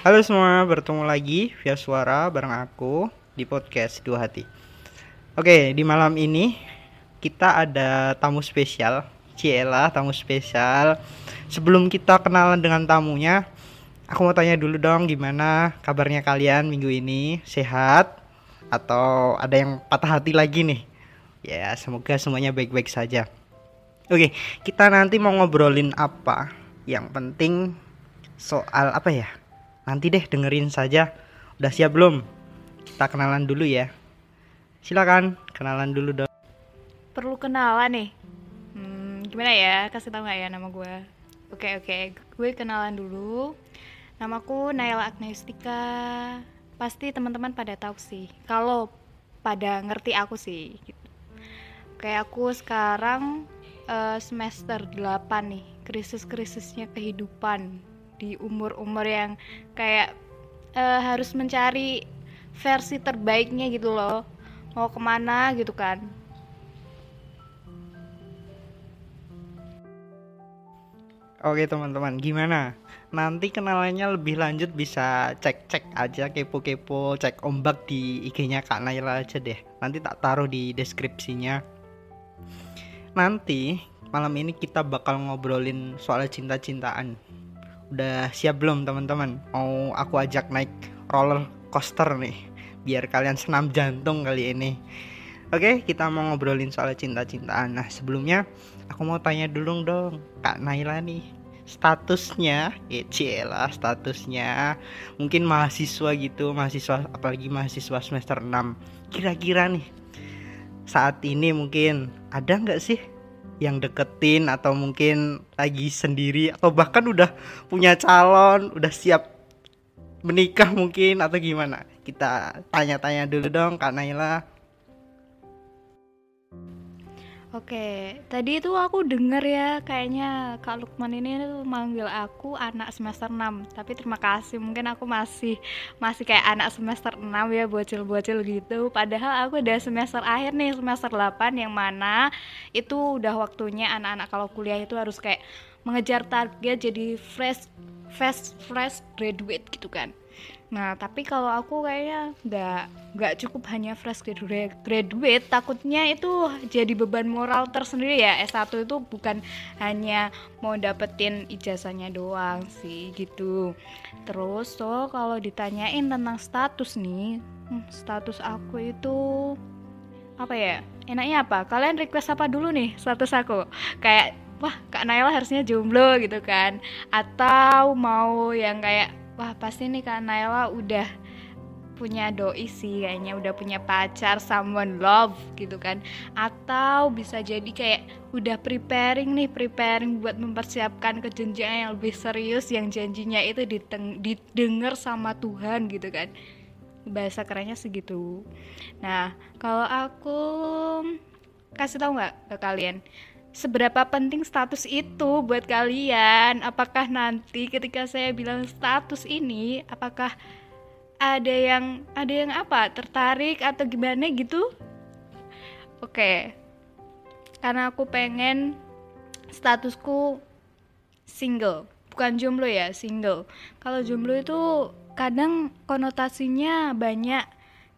Halo semua, bertemu lagi via suara bareng aku di podcast Dua Hati. Oke, di malam ini kita ada tamu spesial, Ciela, tamu spesial. Sebelum kita kenalan dengan tamunya, aku mau tanya dulu dong gimana kabarnya kalian minggu ini? Sehat? Atau ada yang patah hati lagi nih? Ya, semoga semuanya baik-baik saja. Oke, kita nanti mau ngobrolin apa? Yang penting soal apa ya? Nanti deh dengerin saja. Udah siap belum? Kita kenalan dulu ya. Silakan kenalan dulu dong. Perlu kenalan nih. Hmm, gimana ya? Kasih tau nggak ya nama gue? Oke oke, gue kenalan dulu. Namaku Naila Agnestika. Pasti teman-teman pada tahu sih. Kalau pada ngerti aku sih. Gitu. Kayak aku sekarang uh, semester 8 nih, krisis-krisisnya kehidupan di umur-umur yang kayak uh, harus mencari versi terbaiknya gitu loh. Mau ke mana gitu kan. Oke teman-teman, gimana? Nanti kenalannya lebih lanjut bisa cek-cek aja kepo-kepo, cek ombak di IG-nya Kak Naila aja deh. Nanti tak taruh di deskripsinya nanti malam ini kita bakal ngobrolin soal cinta-cintaan. Udah siap belum teman-teman? Mau aku ajak naik roller coaster nih, biar kalian senam jantung kali ini. Oke, kita mau ngobrolin soal cinta-cintaan. Nah, sebelumnya aku mau tanya dulu dong, Kak Naila nih, statusnya, ya lah statusnya, mungkin mahasiswa gitu, mahasiswa apalagi mahasiswa semester 6. Kira-kira nih, saat ini mungkin ada nggak sih yang deketin atau mungkin lagi sendiri atau bahkan udah punya calon udah siap menikah mungkin atau gimana? Kita tanya-tanya dulu dong Kak Naila Oke, tadi itu aku denger ya kayaknya Kak Lukman ini tuh manggil aku anak semester 6 Tapi terima kasih, mungkin aku masih masih kayak anak semester 6 ya bocil-bocil gitu. Padahal aku udah semester akhir nih, semester 8 yang mana itu udah waktunya anak-anak kalau kuliah itu harus kayak mengejar target jadi fresh fresh fresh graduate gitu kan Nah, tapi kalau aku kayaknya nggak nggak cukup hanya fresh graduate, takutnya itu jadi beban moral tersendiri ya. S1 itu bukan hanya mau dapetin ijazahnya doang sih gitu. Terus so kalau ditanyain tentang status nih, hmm, status aku itu apa ya? Enaknya apa? Kalian request apa dulu nih status aku? Kayak wah Kak Naila harusnya jomblo gitu kan atau mau yang kayak wah pasti nih Kak Naila udah punya doi sih kayaknya udah punya pacar someone love gitu kan. Atau bisa jadi kayak udah preparing nih preparing buat mempersiapkan ke jenjang yang lebih serius yang janjinya itu didengar sama Tuhan gitu kan. Bahasa kerennya segitu. Nah kalau aku kasih tau nggak ke kalian seberapa penting status itu buat kalian? Apakah nanti ketika saya bilang status ini, apakah ada yang ada yang apa tertarik atau gimana gitu? Oke, karena aku pengen statusku single, bukan jomblo ya, single. Kalau jomblo itu kadang konotasinya banyak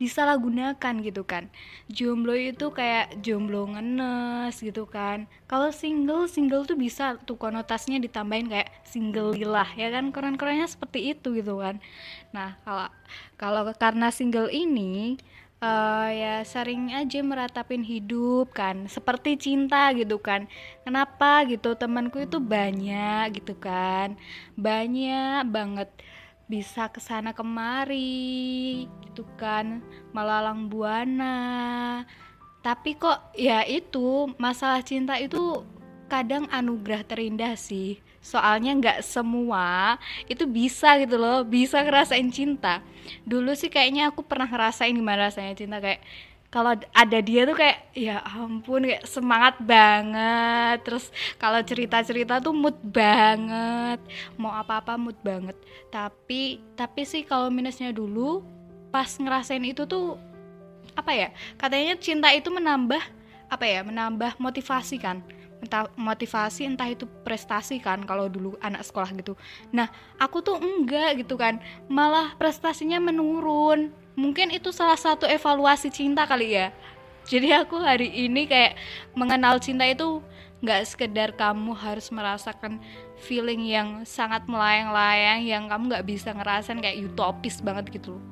disalahgunakan gitu kan. Jomblo itu kayak jomblo ngenes gitu kan. Kalau single single tuh bisa tuh konotasinya ditambahin kayak single lilah ya kan? Keren-kerennya seperti itu gitu kan. Nah kalau kalau karena single ini uh, ya sering aja meratapin hidup kan. Seperti cinta gitu kan. Kenapa gitu? Temanku itu banyak gitu kan. Banyak banget bisa ke sana kemari gitu kan melalang buana. Tapi kok ya itu masalah cinta itu kadang anugerah terindah sih. Soalnya nggak semua itu bisa gitu loh bisa ngerasain cinta. Dulu sih kayaknya aku pernah ngerasain gimana rasanya cinta kayak kalau ada dia tuh kayak ya ampun kayak semangat banget. Terus kalau cerita cerita tuh mood banget. Mau apa apa mood banget. Tapi tapi sih kalau minusnya dulu pas ngerasain itu tuh apa ya katanya cinta itu menambah apa ya menambah motivasi kan. Entah motivasi entah itu prestasi kan kalau dulu anak sekolah gitu. Nah aku tuh enggak gitu kan. Malah prestasinya menurun mungkin itu salah satu evaluasi cinta kali ya. Jadi aku hari ini kayak mengenal cinta itu nggak sekedar kamu harus merasakan feeling yang sangat melayang-layang yang kamu nggak bisa ngerasain kayak utopis banget gitu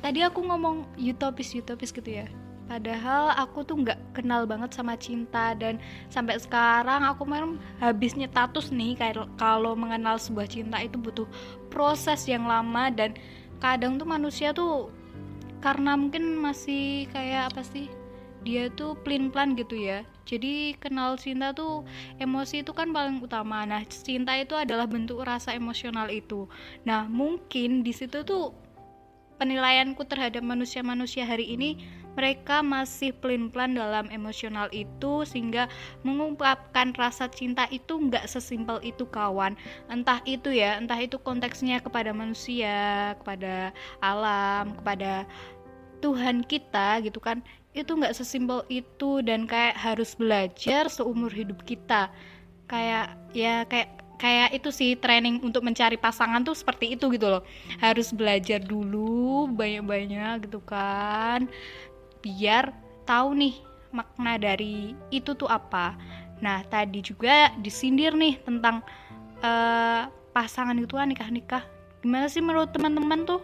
tadi aku ngomong utopis utopis gitu ya Padahal aku tuh nggak kenal banget sama cinta dan sampai sekarang aku memang habisnya tatus nih kalau mengenal sebuah cinta itu butuh proses yang lama dan kadang tuh manusia tuh karena mungkin masih kayak apa sih dia tuh plin plan gitu ya. Jadi kenal cinta tuh emosi itu kan paling utama. Nah cinta itu adalah bentuk rasa emosional itu. Nah mungkin di situ tuh penilaianku terhadap manusia-manusia hari ini mereka masih pelin-pelan dalam emosional itu sehingga mengungkapkan rasa cinta itu nggak sesimpel itu kawan. Entah itu ya entah itu konteksnya kepada manusia kepada alam kepada Tuhan kita gitu kan itu nggak sesimpel itu dan kayak harus belajar seumur hidup kita. Kayak ya kayak kayak itu sih training untuk mencari pasangan tuh seperti itu gitu loh. Harus belajar dulu banyak-banyak gitu kan biar tahu nih makna dari itu tuh apa. Nah tadi juga disindir nih tentang uh, pasangan itu kan nikah-nikah. Gimana sih menurut teman-teman tuh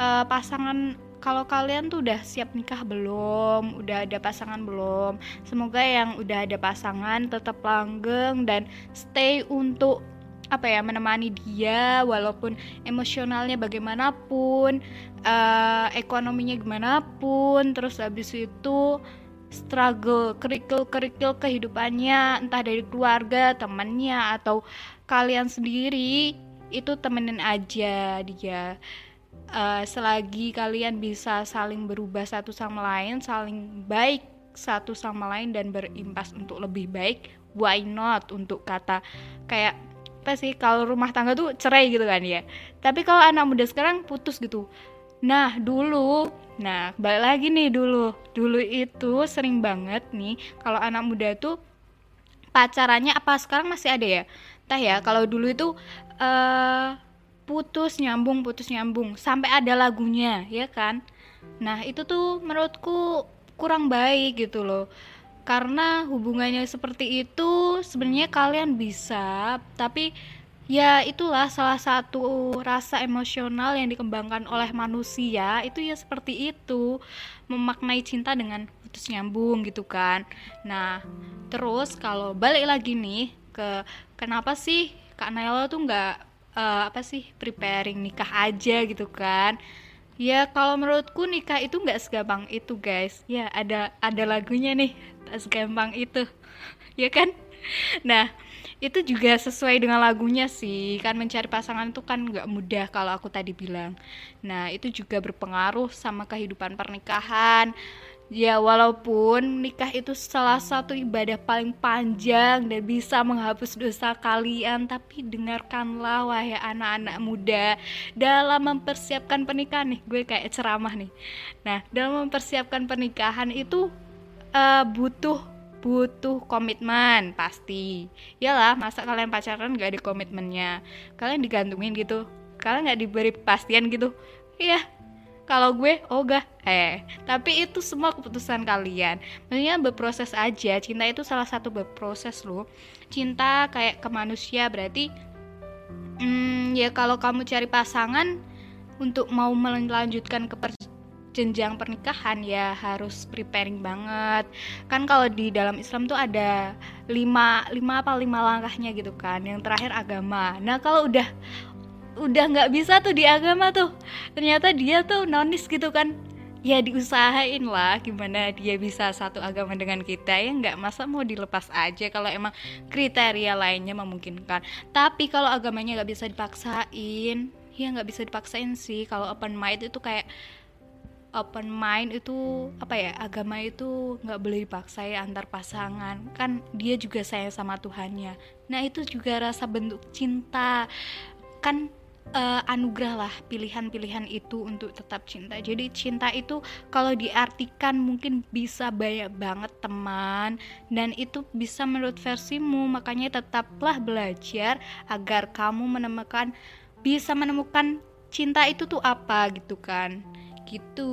uh, pasangan kalau kalian tuh udah siap nikah belum, udah ada pasangan belum. Semoga yang udah ada pasangan tetap langgeng dan stay untuk apa ya menemani dia walaupun emosionalnya bagaimanapun uh, ekonominya gimana pun terus habis itu struggle kerikil kerikil kehidupannya entah dari keluarga temannya atau kalian sendiri itu temenin aja dia uh, selagi kalian bisa saling berubah satu sama lain saling baik satu sama lain dan berimpas untuk lebih baik why not? Untuk kata kayak apa sih kalau rumah tangga tuh cerai gitu kan ya. Tapi kalau anak muda sekarang putus gitu. Nah dulu nah balik lagi nih dulu. Dulu itu sering banget nih kalau anak muda tuh pacarannya apa? Sekarang masih ada ya? Tah ya kalau dulu itu uh, putus nyambung putus nyambung sampai ada lagunya ya kan? Nah itu tuh menurutku kurang baik gitu loh. Karena hubungannya seperti itu sebenarnya kalian bisa tapi ya itulah salah satu rasa emosional yang dikembangkan oleh manusia. Itu ya seperti itu memaknai cinta dengan putus nyambung gitu kan. Nah terus kalau balik lagi nih ke kenapa sih kak Naila tuh nggak uh, apa sih preparing nikah aja gitu kan. Ya kalau menurutku nikah itu nggak segampang itu guys. Ya ada ada lagunya nih tak segampang itu. Ya kan? Nah itu juga sesuai dengan lagunya sih. Kan mencari pasangan itu kan nggak mudah kalau aku tadi bilang. Nah itu juga berpengaruh sama kehidupan pernikahan ya walaupun nikah itu salah satu ibadah paling panjang dan bisa menghapus dosa kalian tapi dengarkanlah wahai anak-anak muda. Dalam mempersiapkan pernikahan nih gue kayak ceramah nih. Nah dalam mempersiapkan pernikahan itu uh, butuh butuh komitmen pasti. Iyalah masa kalian pacaran gak ada komitmennya? Kalian digantungin gitu? Kalian nggak diberi kepastian gitu? Iya kalau gue ogah oh eh tapi itu semua keputusan kalian. Maksudnya berproses aja. Cinta itu salah satu berproses loh. Cinta kayak ke manusia berarti hmm, ya kalau kamu cari pasangan untuk mau melanjutkan ke jenjang pernikahan ya harus preparing banget. Kan kalau di dalam Islam tuh ada lima lima apa lima langkahnya gitu kan. Yang terakhir agama. Nah kalau udah udah nggak bisa tuh di agama tuh. Ternyata dia tuh nonis gitu kan. Ya diusahain lah gimana dia bisa satu agama dengan kita ya nggak masa mau dilepas aja kalau emang kriteria lainnya memungkinkan. Tapi kalau agamanya nggak bisa dipaksain ya nggak bisa dipaksain sih. Kalau open mind itu kayak open mind itu apa ya agama itu nggak boleh ya antar pasangan. Kan dia juga sayang sama Tuhannya. Nah itu juga rasa bentuk cinta. Kan uh, anugerah lah pilihan-pilihan itu untuk tetap cinta. Jadi cinta itu kalau diartikan mungkin bisa banyak banget teman dan itu bisa menurut versimu. Makanya tetaplah belajar agar kamu menemukan bisa menemukan cinta itu tuh apa gitu kan. Gitu.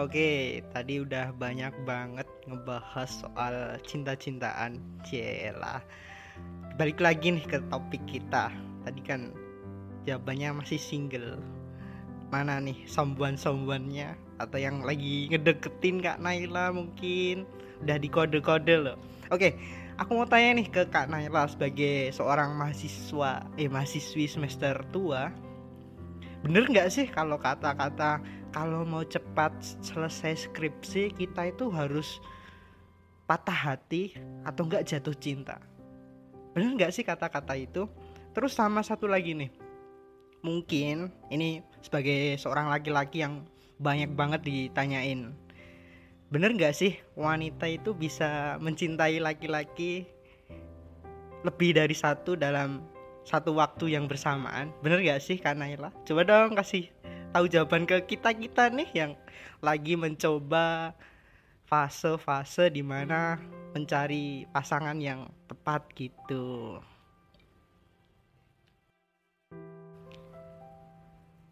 Oke, tadi udah banyak banget ngebahas soal cinta-cintaan. Cielah. Balik lagi nih ke topik kita. Tadi kan jawabannya masih single. Mana nih sombuan-sombuannya atau yang lagi ngedeketin Kak Naila mungkin udah di kode-kode loh. Oke, aku mau tanya nih ke Kak Naila sebagai seorang mahasiswa eh mahasiswi semester tua. Bener nggak sih kalau kata-kata kalau mau cepat selesai skripsi kita itu harus patah hati atau enggak jatuh cinta. Bener nggak sih kata-kata itu? Terus sama satu lagi nih. Mungkin ini sebagai seorang laki-laki yang banyak banget ditanyain. Bener nggak sih wanita itu bisa mencintai laki-laki lebih dari satu dalam satu waktu yang bersamaan? Bener gak sih Kak Naila? Coba dong kasih tahu jawaban ke kita kita nih yang lagi mencoba fase-fase di mana mencari pasangan yang tepat gitu.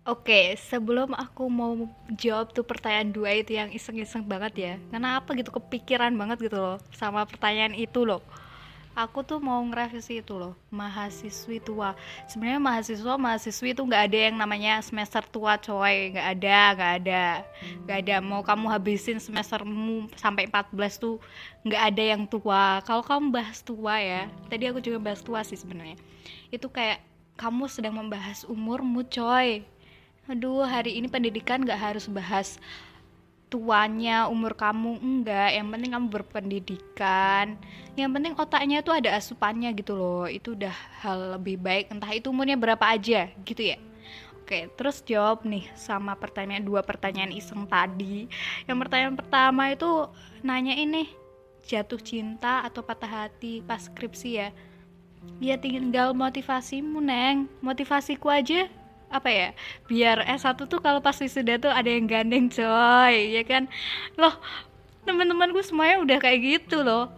Oke, sebelum aku mau jawab tuh pertanyaan dua itu yang iseng-iseng banget ya. Karena apa gitu kepikiran banget gitu loh sama pertanyaan itu loh aku tuh mau ngerevisi itu loh mahasiswi tua. Sebenarnya mahasiswa mahasiswi itu nggak ada yang namanya semester tua coy. Nggak ada nggak ada. Nggak ada. Mau kamu habisin semestermu sampai 14 tuh nggak ada yang tua. Kalau kamu bahas tua ya tadi aku juga bahas tua sih sebenarnya. Itu kayak kamu sedang membahas umurmu coy. Aduh hari ini pendidikan nggak harus bahas tuanya umur kamu enggak. Yang penting kamu berpendidikan. Yang penting otaknya tuh ada asupannya gitu loh. Itu udah hal lebih baik. Entah itu umurnya berapa aja gitu ya. Oke, terus jawab nih sama pertanyaan dua pertanyaan iseng tadi. Yang pertanyaan pertama itu nanya ini jatuh cinta atau patah hati? Pas skripsi ya. Ya tinggal motivasimu, Neng. Motivasiku aja apa ya biar S1 tuh kalau pas wisuda tuh ada yang gandeng coy ya kan? Loh teman-temanku semuanya udah kayak gitu loh.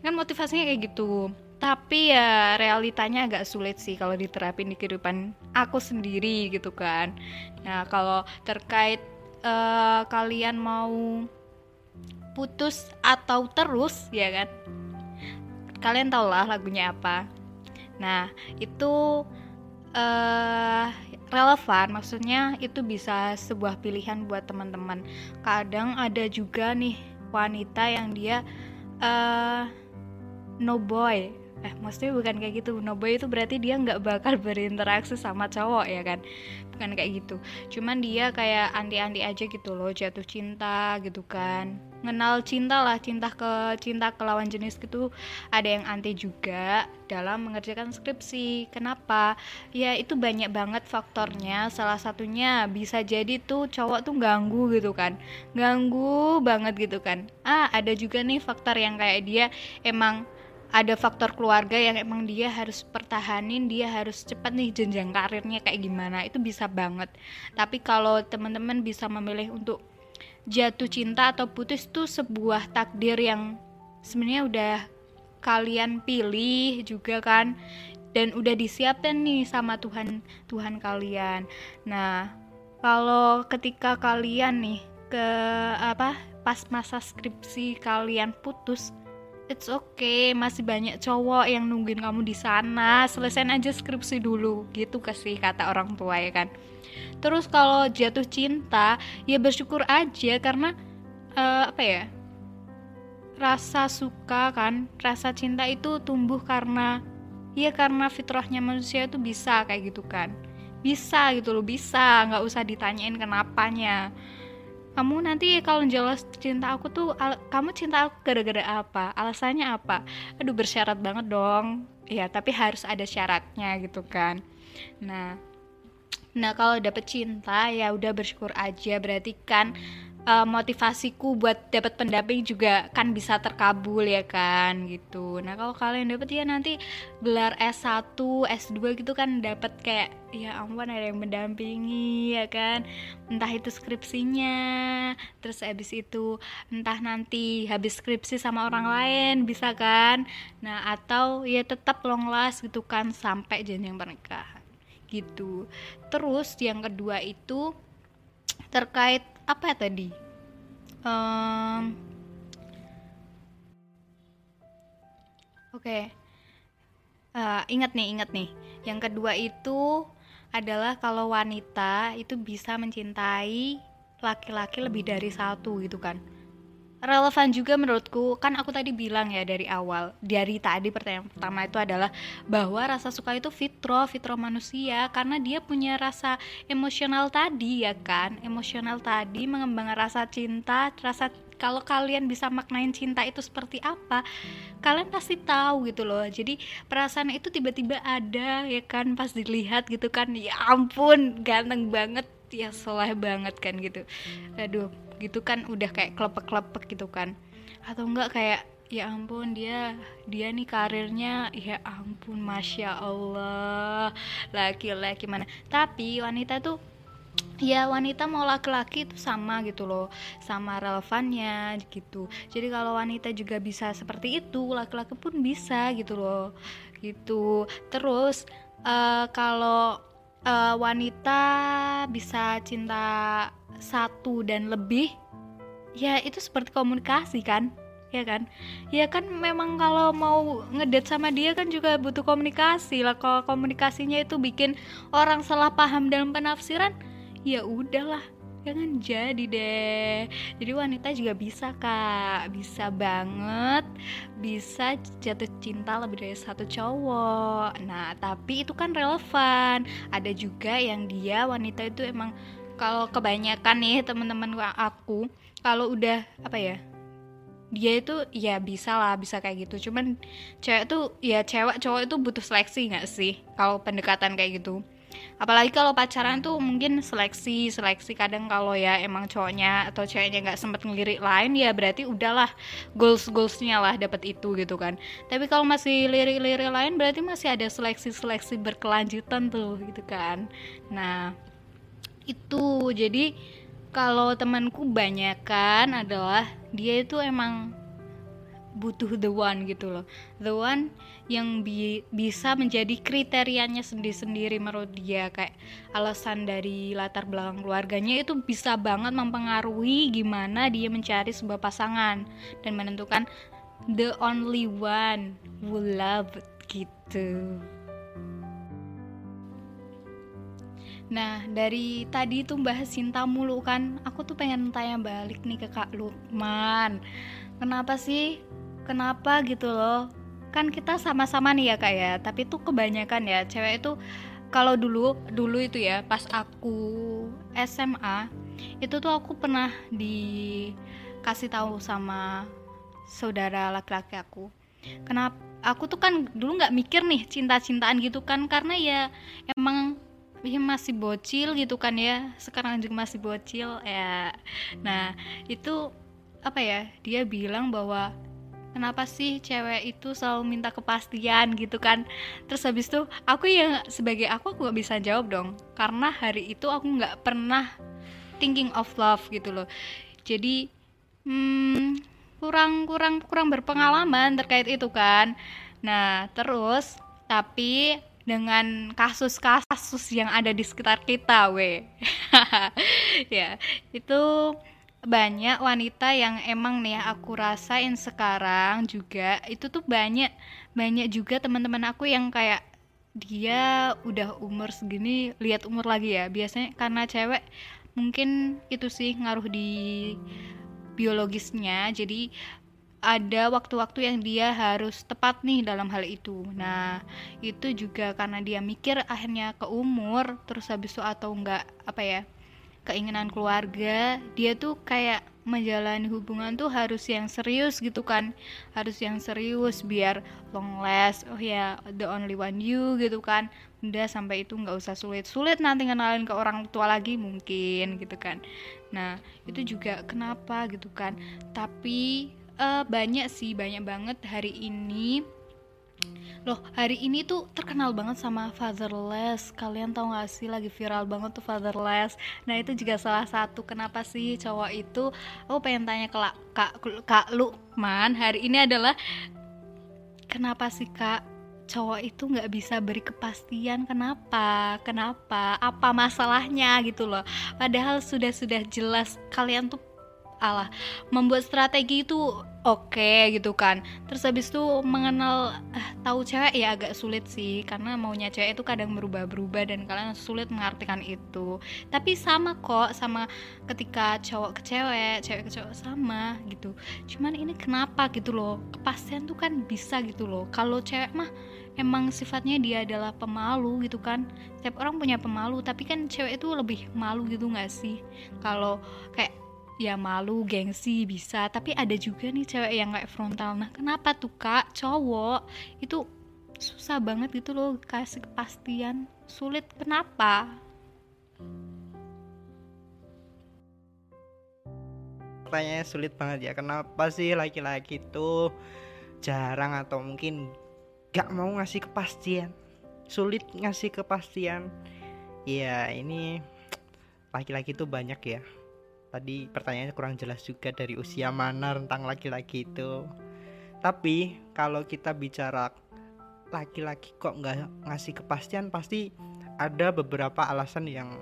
Kan motivasinya kayak gitu. Tapi ya realitanya agak sulit sih kalau diterapin di kehidupan aku sendiri gitu kan. Nah kalau terkait uh, kalian mau putus atau terus ya kan? Kalian tau lah lagunya apa. Nah itu uh, relevan maksudnya itu bisa sebuah pilihan buat teman-teman. Kadang ada juga nih wanita yang dia uh, no boy eh maksudnya bukan kayak gitu. No boy itu berarti dia nggak bakal berinteraksi sama cowok ya kan? Bukan kayak gitu. Cuman dia kayak anti-anti aja gitu loh jatuh cinta gitu kan. Ngenal cinta lah cinta ke cinta ke lawan jenis gitu. Ada yang anti juga dalam mengerjakan skripsi. Kenapa? Ya itu banyak banget faktornya. Salah satunya bisa jadi tuh cowok tuh ganggu gitu kan. Ganggu banget gitu kan. Ah ada juga nih faktor yang kayak dia emang ada faktor keluarga yang emang dia harus pertahanin dia harus cepat nih jenjang karirnya kayak gimana itu bisa banget. Tapi kalau teman-teman bisa memilih untuk jatuh cinta atau putus tuh sebuah takdir yang sebenarnya udah kalian pilih juga kan dan udah disiapkan nih sama Tuhan Tuhan kalian. Nah kalau ketika kalian nih ke apa pas masa skripsi kalian putus it's okay masih banyak cowok yang nungguin kamu di sana. Selesaiin aja skripsi dulu gitu kasih kata orang tua ya kan. Terus kalau jatuh cinta ya bersyukur aja karena uh, apa ya rasa suka kan rasa cinta itu tumbuh karena ya karena fitrahnya manusia itu bisa kayak gitu kan. Bisa gitu loh bisa nggak usah ditanyain kenapanya kamu nanti kalau jelas cinta aku tuh kamu cinta aku gara-gara apa? Alasannya apa? Aduh bersyarat banget dong. Ya tapi harus ada syaratnya gitu kan. Nah nah kalau dapet cinta ya udah bersyukur aja. Berarti kan uh, motivasiku buat dapat pendamping juga kan bisa terkabul ya kan gitu. Nah, kalau kalian dapat ya nanti gelar S1, S2 gitu kan dapat kayak ya ampun ada yang mendampingi ya kan. Entah itu skripsinya, terus habis itu entah nanti habis skripsi sama orang lain bisa kan. Nah, atau ya tetap long last gitu kan sampai jenjang pernikahan gitu. Terus yang kedua itu terkait apa ya tadi? Um, oke. Okay. uh, eh, ingat nih ingat nih. Yang kedua itu adalah kalau wanita itu bisa mencintai laki-laki lebih dari satu gitu kan relevan juga menurutku. Kan aku tadi bilang ya dari awal dari tadi pertanyaan pertama itu adalah bahwa rasa suka itu fitro fitro manusia. Karena dia punya rasa emosional tadi ya kan? Emosional tadi mengembangkan rasa cinta rasa kalau kalian bisa maknain cinta itu seperti apa kalian pasti tahu gitu loh. Jadi perasaan itu tiba-tiba ada ya kan? Pas dilihat gitu kan ya ampun ganteng banget ya soleh banget kan gitu. Aduh gitu kan udah kayak klepek-klepek gitu kan. Atau enggak kayak ya ampun dia dia nih karirnya ya ampun masya allah laki-laki mana. Tapi wanita tuh ya wanita mau laki-laki itu sama gitu loh sama relevannya gitu. Jadi kalau wanita juga bisa seperti itu laki-laki pun bisa gitu loh gitu. Terus uh, kalau uh, wanita bisa cinta satu dan lebih ya itu seperti komunikasi kan ya kan? Ya kan memang kalau mau ngedet sama dia kan juga butuh komunikasi lah. Kalau komunikasinya itu bikin orang salah paham dalam penafsiran ya udahlah jangan jadi deh. Jadi wanita juga bisa kak. Bisa banget bisa jatuh cinta lebih dari satu cowok. Nah tapi itu kan relevan. Ada juga yang dia wanita itu emang kalau kebanyakan nih teman-teman aku kalau udah apa ya dia itu ya bisa lah bisa kayak gitu. Cuman cewek tuh ya cewek cowok itu butuh seleksi nggak sih kalau pendekatan kayak gitu? Apalagi kalau pacaran tuh mungkin seleksi seleksi kadang kalau ya emang cowoknya atau ceweknya nggak sempet ngelirik lain ya berarti udahlah goals goalsnya lah dapat itu gitu kan. Tapi kalau masih lirik-lirik lain berarti masih ada seleksi seleksi berkelanjutan tuh gitu kan. Nah itu. Jadi kalau temanku banyak kan adalah dia itu emang butuh the one gitu loh. The one yang bi bisa menjadi kriterianya sendiri-sendiri menurut dia. Kayak alasan dari latar belakang keluarganya itu bisa banget mempengaruhi gimana dia mencari sebuah pasangan dan menentukan the only one who love gitu Nah, dari tadi tuh bahas cinta mulu kan, aku tuh pengen tanya balik nih ke Kak Lukman. Kenapa sih? Kenapa gitu loh? Kan kita sama-sama nih ya Kak ya, tapi tuh kebanyakan ya cewek itu kalau dulu dulu itu ya pas aku SMA itu tuh aku pernah dikasih tahu sama saudara laki-laki aku. Kenapa aku tuh kan dulu nggak mikir nih cinta-cintaan gitu kan karena ya emang ya masih bocil gitu kan ya. Sekarang juga masih bocil ya. Nah itu apa ya dia bilang bahwa kenapa sih cewek itu selalu minta kepastian? gitu kan. Terus habis itu aku yang sebagai aku aku gak bisa jawab dong. Karena hari itu aku nggak pernah thinking of love gitu loh. Jadi hmm, kurang kurang kurang berpengalaman terkait itu kan. Nah terus tapi dengan kasus-kasus yang ada di sekitar kita, we. ya, itu banyak wanita yang emang nih aku rasain sekarang juga itu tuh banyak banyak juga teman-teman aku yang kayak dia udah umur segini lihat umur lagi ya biasanya karena cewek mungkin itu sih ngaruh di biologisnya jadi ada waktu-waktu yang dia harus tepat nih dalam hal itu. Nah, itu juga karena dia mikir akhirnya ke umur, terus habis itu atau enggak apa ya, keinginan keluarga, dia tuh kayak menjalani hubungan tuh harus yang serius gitu kan. Harus yang serius biar long last oh ya the only one you gitu kan. Udah sampai itu nggak usah sulit sulit nanti kenalin ke orang tua lagi mungkin gitu kan. Nah itu juga kenapa gitu kan. Tapi uh, banyak sih banyak banget hari ini Loh, hari ini tuh terkenal banget sama Fatherless. Kalian tahu gak sih lagi viral banget tuh Fatherless. Nah, itu juga salah satu kenapa sih cowok itu aku pengen tanya ke Kak Kak Lukman hari ini adalah kenapa sih Kak cowok itu nggak bisa beri kepastian kenapa kenapa apa masalahnya gitu loh padahal sudah sudah jelas kalian tuh Allah membuat strategi itu oke okay, gitu kan. Terus habis itu mengenal eh, tahu cewek ya agak sulit sih karena maunya cewek itu kadang berubah-berubah dan kalian sulit mengartikan itu. Tapi sama kok sama ketika cowok ke cewek cewek ke cowok sama gitu. Cuman ini kenapa gitu loh? Kepastian tuh kan bisa gitu loh. Kalau cewek mah emang sifatnya dia adalah pemalu gitu kan. Setiap orang punya pemalu tapi kan cewek itu lebih malu gitu nggak sih? Kalau kayak ya malu gengsi bisa. Tapi ada juga nih cewek yang kayak frontal. Nah kenapa tuh kak? Cowok itu susah banget gitu loh kasih kepastian. Sulit. Kenapa? Pertanyaannya sulit banget ya. Kenapa sih laki-laki itu jarang atau mungkin gak mau ngasih kepastian? Sulit ngasih kepastian. Ya ini laki-laki itu banyak ya tadi pertanyaannya kurang jelas juga dari usia mana tentang laki-laki itu. Tapi kalau kita bicara laki-laki kok nggak ngasih kepastian pasti ada beberapa alasan yang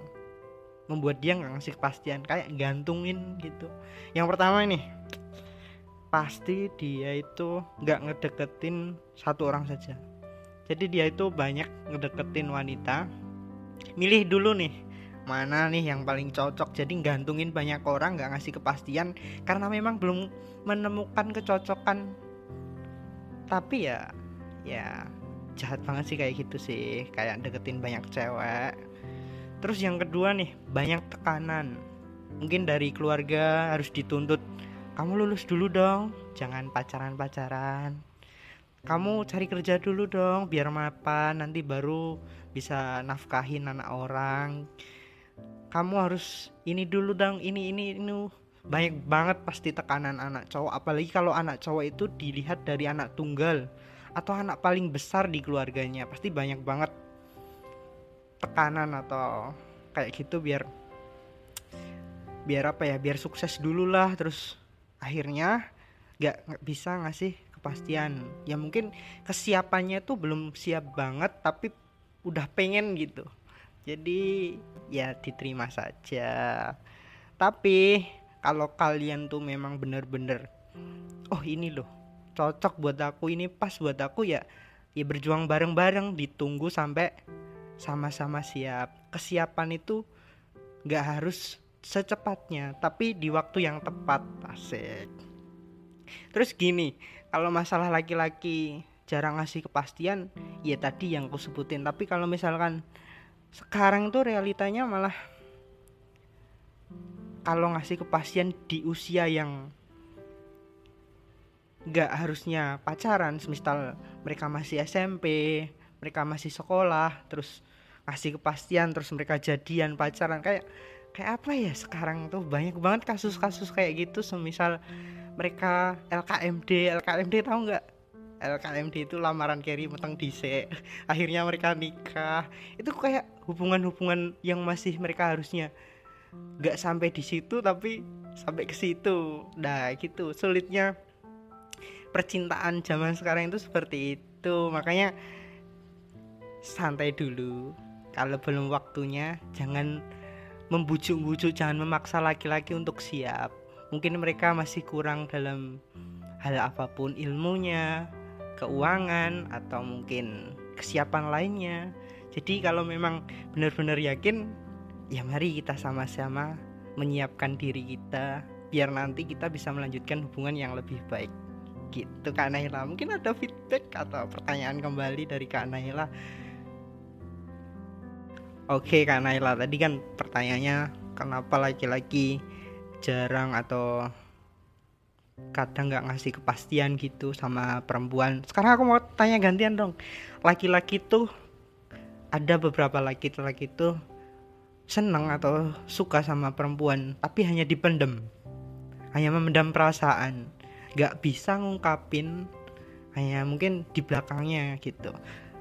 membuat dia nggak ngasih kepastian kayak gantungin gitu. Yang pertama ini pasti dia itu nggak ngedeketin satu orang saja. Jadi dia itu banyak ngedeketin wanita. Milih dulu nih mana nih yang paling cocok. Jadi gantungin banyak orang nggak ngasih kepastian karena memang belum menemukan kecocokan. Tapi ya ya jahat banget sih kayak gitu sih. Kayak deketin banyak cewek. Terus yang kedua nih banyak tekanan. Mungkin dari keluarga harus dituntut kamu lulus dulu dong jangan pacaran-pacaran. Kamu cari kerja dulu dong biar mapan nanti baru bisa nafkahin anak orang kamu harus ini dulu dong ini ini ini. Banyak banget pasti tekanan anak cowok. Apalagi kalau anak cowok itu dilihat dari anak tunggal atau anak paling besar di keluarganya. Pasti banyak banget tekanan atau kayak gitu biar biar apa ya biar sukses dulu lah. Terus akhirnya gak, gak bisa ngasih kepastian. Ya mungkin kesiapannya tuh belum siap banget tapi udah pengen gitu. Jadi ya diterima saja. Tapi kalau kalian tuh memang bener-bener oh ini loh cocok buat aku ini pas buat aku ya ya berjuang bareng-bareng ditunggu sampai sama-sama siap. Kesiapan itu nggak harus secepatnya tapi di waktu yang tepat. Asik. Terus gini kalau masalah laki-laki jarang ngasih kepastian ya tadi yang aku sebutin tapi kalau misalkan sekarang tuh realitanya malah kalau ngasih kepastian di usia yang nggak harusnya pacaran semisal mereka masih SMP mereka masih sekolah terus ngasih kepastian terus mereka jadian pacaran kayak kayak apa ya sekarang tuh? Banyak banget kasus-kasus kayak gitu semisal mereka LKMD LKMD tahu nggak LKMD itu lamaran Kerry meteng dice akhirnya mereka nikah. Itu kayak hubungan-hubungan yang masih mereka harusnya. Nggak sampai di situ tapi sampai ke situ. Nah gitu. Sulitnya percintaan zaman sekarang itu seperti itu. Makanya santai dulu. Kalau belum waktunya jangan membujuk-bujuk jangan memaksa laki-laki untuk siap. Mungkin mereka masih kurang dalam hal apa pun ilmunya keuangan atau mungkin kesiapan lainnya. Jadi kalau memang benar-benar yakin, ya mari kita sama-sama menyiapkan diri kita biar nanti kita bisa melanjutkan hubungan yang lebih baik. Gitu Kak Naila. Mungkin ada feedback atau pertanyaan kembali dari Kak Naila. Oke Kak Naila, tadi kan pertanyaannya kenapa laki-laki jarang atau kadang nggak ngasih kepastian gitu sama perempuan. Sekarang aku mau tanya gantian dong. Laki-laki tuh ada beberapa laki-laki tuh seneng atau suka sama perempuan tapi hanya dipendem. Hanya memendam perasaan. Nggak bisa ngungkapin hanya mungkin di belakangnya gitu.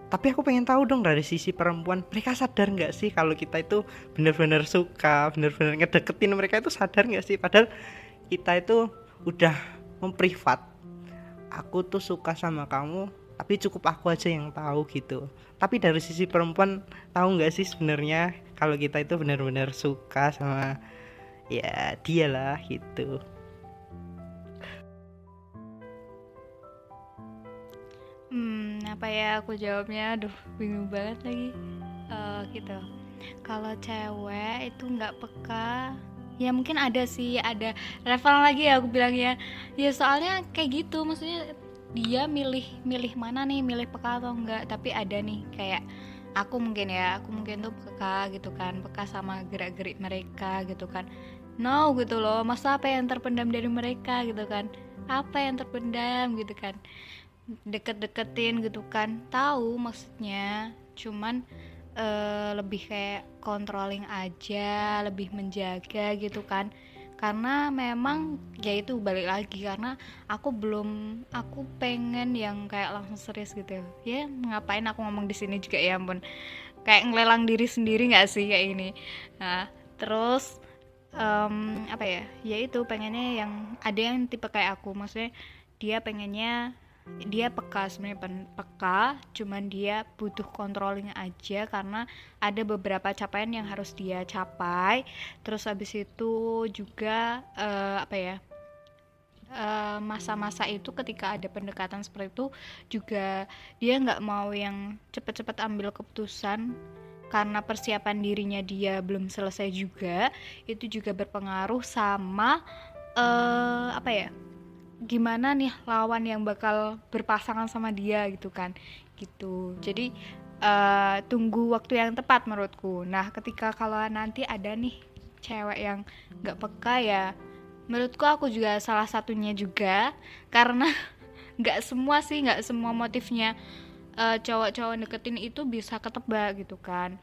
Tapi aku pengen tahu dong dari sisi perempuan mereka sadar nggak sih kalau kita itu benar-benar suka benar-benar ngedeketin mereka itu sadar nggak sih? Padahal kita itu udah memprivat aku tuh suka sama kamu tapi cukup aku aja yang tahu gitu. Tapi dari sisi perempuan tahu nggak sih sebenarnya kalau kita itu benar-benar suka sama ya dia lah gitu. Hmm apa ya aku jawabnya? Aduh bingung banget lagi. Uh, gitu. Kalau cewek itu nggak peka ya mungkin ada sih ada level lagi ya aku bilang ya. Ya soalnya kayak gitu maksudnya dia milih milih mana nih milih peka atau enggak. Tapi ada nih kayak aku mungkin ya aku mungkin tuh peka gitu kan peka sama gerak gerik mereka gitu kan. No gitu loh masa apa yang terpendam dari mereka gitu kan? Apa yang terpendam gitu kan? Deket-deketin gitu kan? Tahu maksudnya cuman uh, lebih kayak controlling aja lebih menjaga gitu kan. Karena memang ya itu balik lagi karena aku belum aku pengen yang kayak langsung serius gitu ya. Ngapain aku ngomong di sini juga ya ampun. Kayak ngelelang diri sendiri nggak sih kayak ini nah terus um, apa ya? Ya itu pengennya yang ada yang tipe kayak aku. Maksudnya dia pengennya dia peka sebenarnya peka cuman dia butuh controlling aja karena ada beberapa capaian yang harus dia capai. Terus habis itu juga uh, apa ya eh, masa-masa uh, itu ketika ada pendekatan seperti itu juga dia nggak mau yang cepet-cepet ambil keputusan karena persiapan dirinya dia belum selesai juga. Itu juga berpengaruh sama uh, apa ya gimana nih lawan yang bakal berpasangan sama dia gitu kan? Gitu. Jadi uh, tunggu waktu yang tepat menurutku. Nah ketika kalau nanti ada nih cewek yang nggak peka ya menurutku aku juga salah satunya juga. Karena nggak semua sih nggak semua motifnya uh, cowok-cowok deketin itu bisa ketebak gitu kan.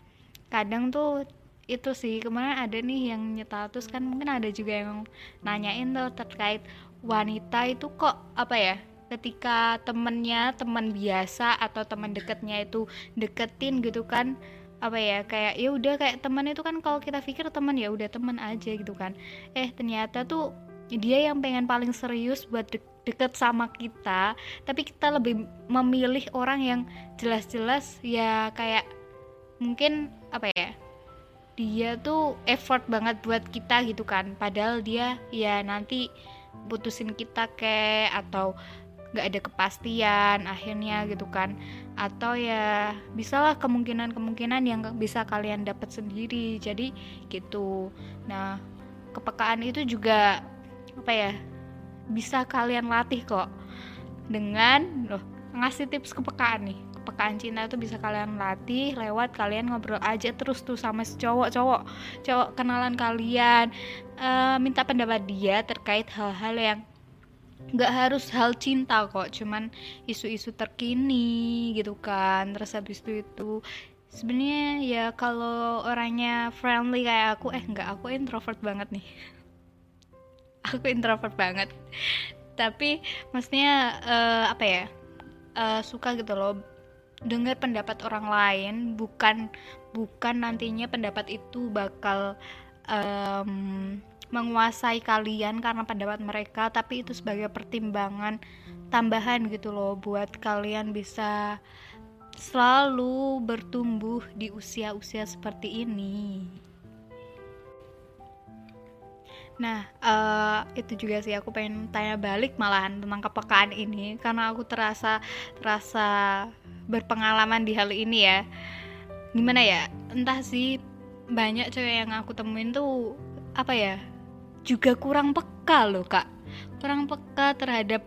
Kadang tuh itu sih kemarin ada nih yang nyetatus kan mungkin ada juga yang nanyain tuh terkait wanita itu kok apa ya ketika temennya teman biasa atau teman deketnya itu deketin gitu kan apa ya kayak ya udah kayak teman itu kan kalau kita pikir teman ya udah teman aja gitu kan. Eh ternyata tuh dia yang pengen paling serius buat de deket sama kita tapi kita lebih memilih orang yang jelas-jelas ya kayak mungkin apa ya dia tuh effort banget buat kita gitu kan. Padahal dia ya nanti putusin kita ke atau nggak ada kepastian akhirnya gitu kan. Atau ya bisalah kemungkinan-kemungkinan yang bisa kalian dapat sendiri jadi gitu. Nah kepekaan itu juga apa ya bisa kalian latih kok dengan loh ngasih tips kepekaan nih kepekaan cinta itu bisa kalian latih lewat kalian ngobrol aja terus tuh sama si cowok. Cowok cowok kenalan kalian uh, minta pendapat dia terkait hal-hal yang nggak harus hal cinta kok cuman isu-isu terkini gitu kan. Terus habis itu itu sebenarnya ya kalau orangnya friendly kayak aku eh nggak aku introvert banget nih. Aku introvert banget. Tapi maksudnya uh, apa ya uh, suka gitu loh dengar pendapat orang lain bukan bukan nantinya pendapat itu bakal um, menguasai kalian karena pendapat mereka tapi itu sebagai pertimbangan tambahan gitu loh buat kalian bisa selalu bertumbuh di usia-usia seperti ini. Nah, uh, itu juga sih aku pengen tanya balik malahan tentang kepekaan ini karena aku terasa terasa berpengalaman di hal ini ya. Gimana ya entah sih banyak cewek yang aku temuin tuh apa ya juga kurang peka loh kak. Kurang peka terhadap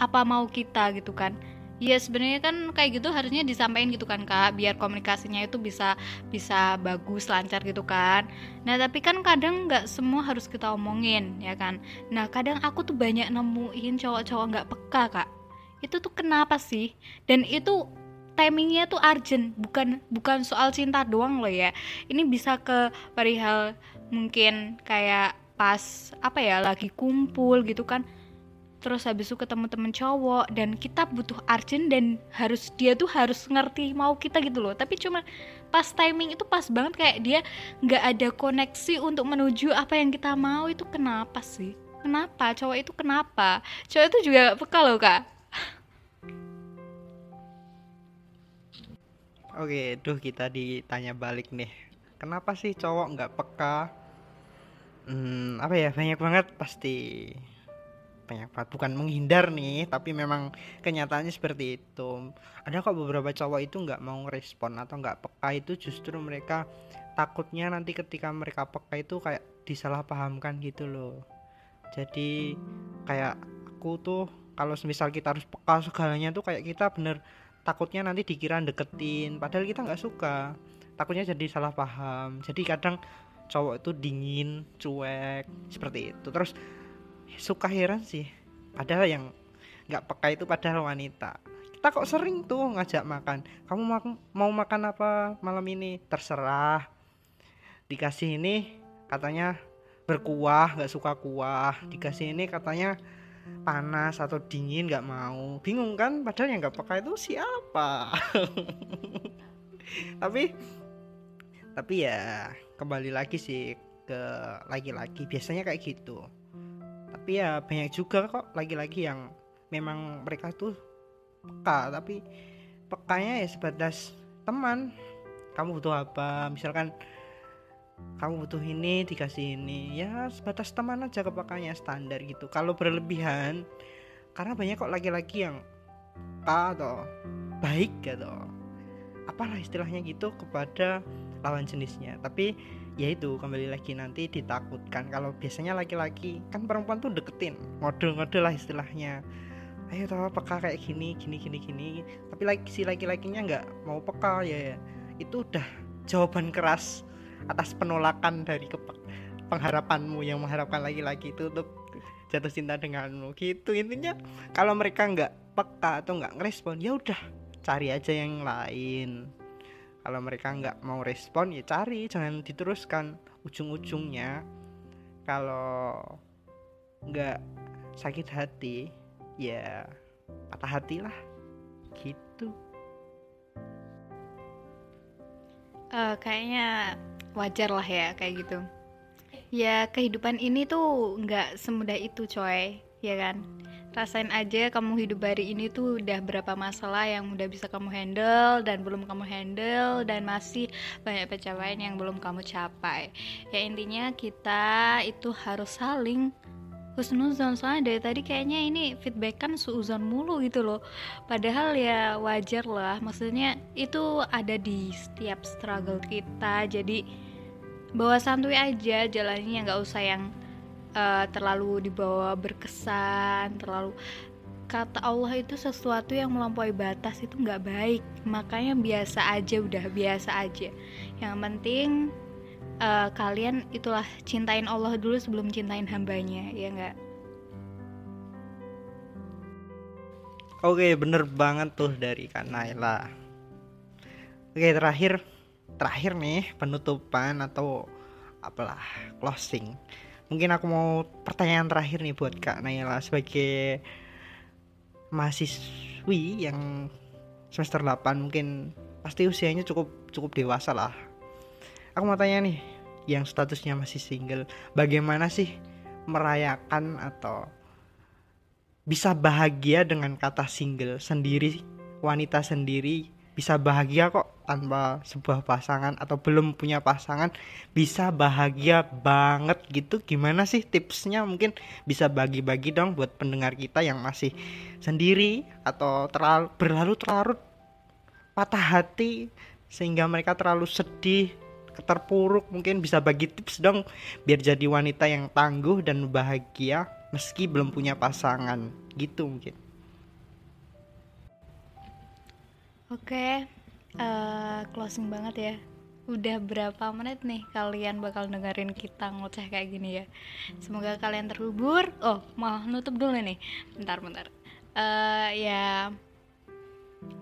apa mau kita gitu kan Iya sebenarnya kan kayak gitu harusnya disampaikan gitu kan kak biar komunikasinya itu bisa bisa bagus lancar gitu kan. Nah tapi kan kadang nggak semua harus kita omongin ya kan. Nah kadang aku tuh banyak nemuin cowok-cowok nggak peka kak. Itu tuh kenapa sih? Dan itu timingnya tuh urgent bukan bukan soal cinta doang loh ya. Ini bisa ke perihal mungkin kayak pas apa ya lagi kumpul gitu kan terus habis itu ketemu temen cowok dan kita butuh urgent dan harus dia tuh harus ngerti mau kita gitu loh. Tapi cuma pas timing itu pas banget kayak dia nggak ada koneksi untuk menuju apa yang kita mau. Itu kenapa sih? Kenapa? Cowok itu kenapa? Cowok itu juga peka loh kak. Oke, duh kita ditanya balik nih. Kenapa sih cowok nggak peka? Hmm, apa ya? Banyak banget pasti banget. Bukan menghindar nih tapi memang kenyataannya seperti itu. Ada kok beberapa cowok itu nggak mau respon atau nggak peka itu justru mereka takutnya nanti ketika mereka peka itu kayak disalahpahamkan gitu loh. Jadi kayak aku tuh kalau misal kita harus peka segalanya tuh kayak kita bener takutnya nanti dikira deketin padahal kita nggak suka. Takutnya jadi salah paham. Jadi kadang cowok itu dingin cuek seperti itu. Terus suka heran sih. Padahal yang nggak peka itu padahal wanita. Kita kok sering tuh ngajak makan. Kamu mau makan apa malam ini? Terserah. Dikasih ini katanya berkuah nggak suka kuah. Dikasih ini katanya panas atau dingin nggak mau. Bingung kan? Padahal yang nggak peka itu siapa? Tapi tapi ya kembali lagi sih ke laki-laki. Biasanya kayak gitu tapi ya banyak juga kok lagi-lagi yang memang mereka tuh peka. Tapi pekanya ya sebatas teman. Kamu butuh apa? Misalkan kamu butuh ini dikasih ini. Ya sebatas teman aja kepekanya standar gitu. Kalau berlebihan karena banyak kok laki-laki yang peka atau baik gitu. Apalah istilahnya gitu kepada lawan jenisnya. Tapi ya itu kembali lagi nanti ditakutkan kalau biasanya laki-laki kan perempuan tuh deketin ngode-ngode lah istilahnya. Ayo tau peka kayak gini gini gini gini. Tapi lagi si laki-lakinya nggak mau peka ya, ya. Itu udah jawaban keras atas penolakan dari pengharapanmu yang mengharapkan laki-laki itu untuk jatuh cinta denganmu. Gitu intinya kalau mereka nggak peka atau nggak ngerespon ya udah cari aja yang lain kalau mereka nggak mau respon ya cari. Jangan diteruskan ujung-ujungnya. Kalau nggak sakit hati ya patah hati lah. Gitu. Uh, kayaknya wajar lah ya kayak gitu. Ya kehidupan ini tuh nggak semudah itu coy. Ya kan rasain aja kamu hidup hari ini tuh udah berapa masalah yang udah bisa kamu handle dan belum kamu handle dan masih banyak pencapaian yang belum kamu capai. Ya intinya kita itu harus saling husnuzon. Soalnya dari tadi kayaknya ini feedback kan suuzon mulu gitu loh. Padahal ya wajar lah maksudnya itu ada di setiap struggle kita. Jadi bawa santuy aja jalannya nggak usah yang uh, terlalu dibawa berkesan terlalu kata Allah itu sesuatu yang melampaui batas itu nggak baik. Makanya biasa aja udah biasa aja. Yang penting uh, kalian itulah cintain Allah dulu sebelum cintain hambanya ya nggak? Oke bener banget tuh dari Kak Naila. Oke terakhir Terakhir nih penutupan atau apalah closing mungkin aku mau pertanyaan terakhir nih buat Kak Naila sebagai mahasiswi yang semester 8 mungkin pasti usianya cukup cukup dewasa lah. Aku mau tanya nih, yang statusnya masih single, bagaimana sih merayakan atau bisa bahagia dengan kata single sendiri, wanita sendiri bisa bahagia kok tanpa sebuah pasangan atau belum punya pasangan. Bisa bahagia banget gitu. Gimana sih tipsnya? Mungkin bisa bagi-bagi dong buat pendengar kita yang masih sendiri atau terlalu berlarut larut patah hati sehingga mereka terlalu sedih terpuruk. Mungkin bisa bagi tips dong biar jadi wanita yang tangguh dan bahagia meski belum punya pasangan. Gitu mungkin Oke, eh, closing banget ya. Udah berapa menit nih kalian bakal dengerin kita ngoceh kayak gini ya? Semoga kalian terhibur. Oh, mau nutup dulu nih. Bentar, bentar. Eh, ya,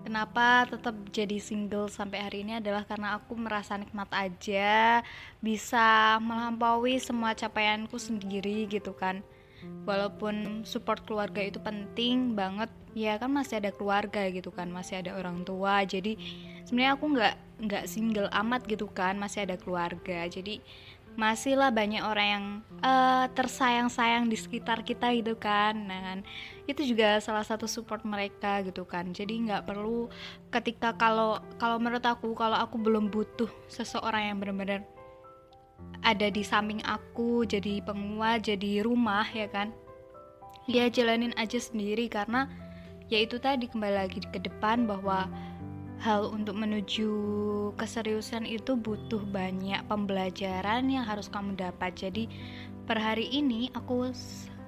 kenapa tetap jadi single sampai hari ini adalah karena aku merasa nikmat aja, bisa melampaui semua capaianku sendiri gitu kan. Walaupun support keluarga itu penting banget, ya kan masih ada keluarga gitu kan, masih ada orang tua. Jadi sebenarnya aku nggak nggak single amat gitu kan, masih ada keluarga. Jadi masihlah banyak orang yang eh, tersayang-sayang di sekitar kita gitu kan nah itu juga salah satu support mereka gitu kan jadi nggak perlu ketika kalau kalau menurut aku kalau aku belum butuh seseorang yang benar-benar ada di samping aku jadi penguat jadi rumah ya kan ya jalanin aja sendiri karena ya itu tadi kembali lagi ke depan bahwa hal untuk menuju keseriusan itu butuh banyak pembelajaran yang harus kamu dapat. Jadi per hari ini aku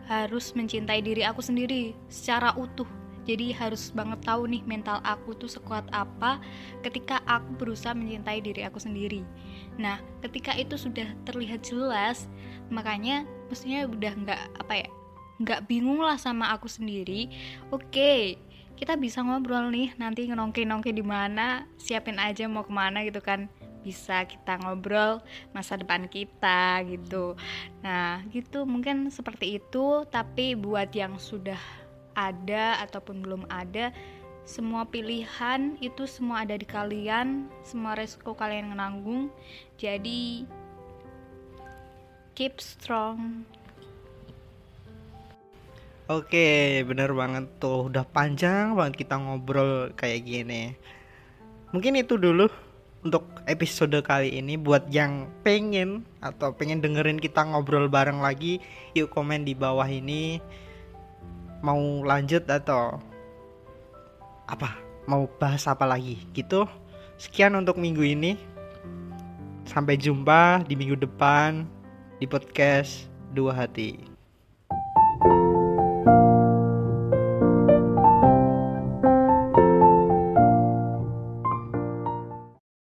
harus mencintai diri aku sendiri secara utuh. Jadi harus banget tahu nih mental aku tuh sekuat apa ketika aku berusaha mencintai diri aku sendiri. Nah, ketika itu sudah terlihat jelas, makanya mestinya udah nggak apa ya, nggak bingung lah sama aku sendiri. Oke, kita bisa ngobrol nih nanti nongki-nongki di mana siapin aja mau ke mana gitu kan. Bisa kita ngobrol masa depan kita gitu. Nah gitu mungkin seperti itu tapi buat yang sudah ada ataupun belum ada semua pilihan itu semua ada di kalian semua resiko kalian menanggung jadi keep strong Oke, bener banget tuh. Udah panjang banget kita ngobrol kayak gini. Mungkin itu dulu untuk episode kali ini. Buat yang pengen atau pengen dengerin kita ngobrol bareng lagi, yuk komen di bawah ini. Mau lanjut atau apa? Mau bahas apa lagi? Gitu. Sekian untuk minggu ini. Sampai jumpa di minggu depan di podcast Dua Hati.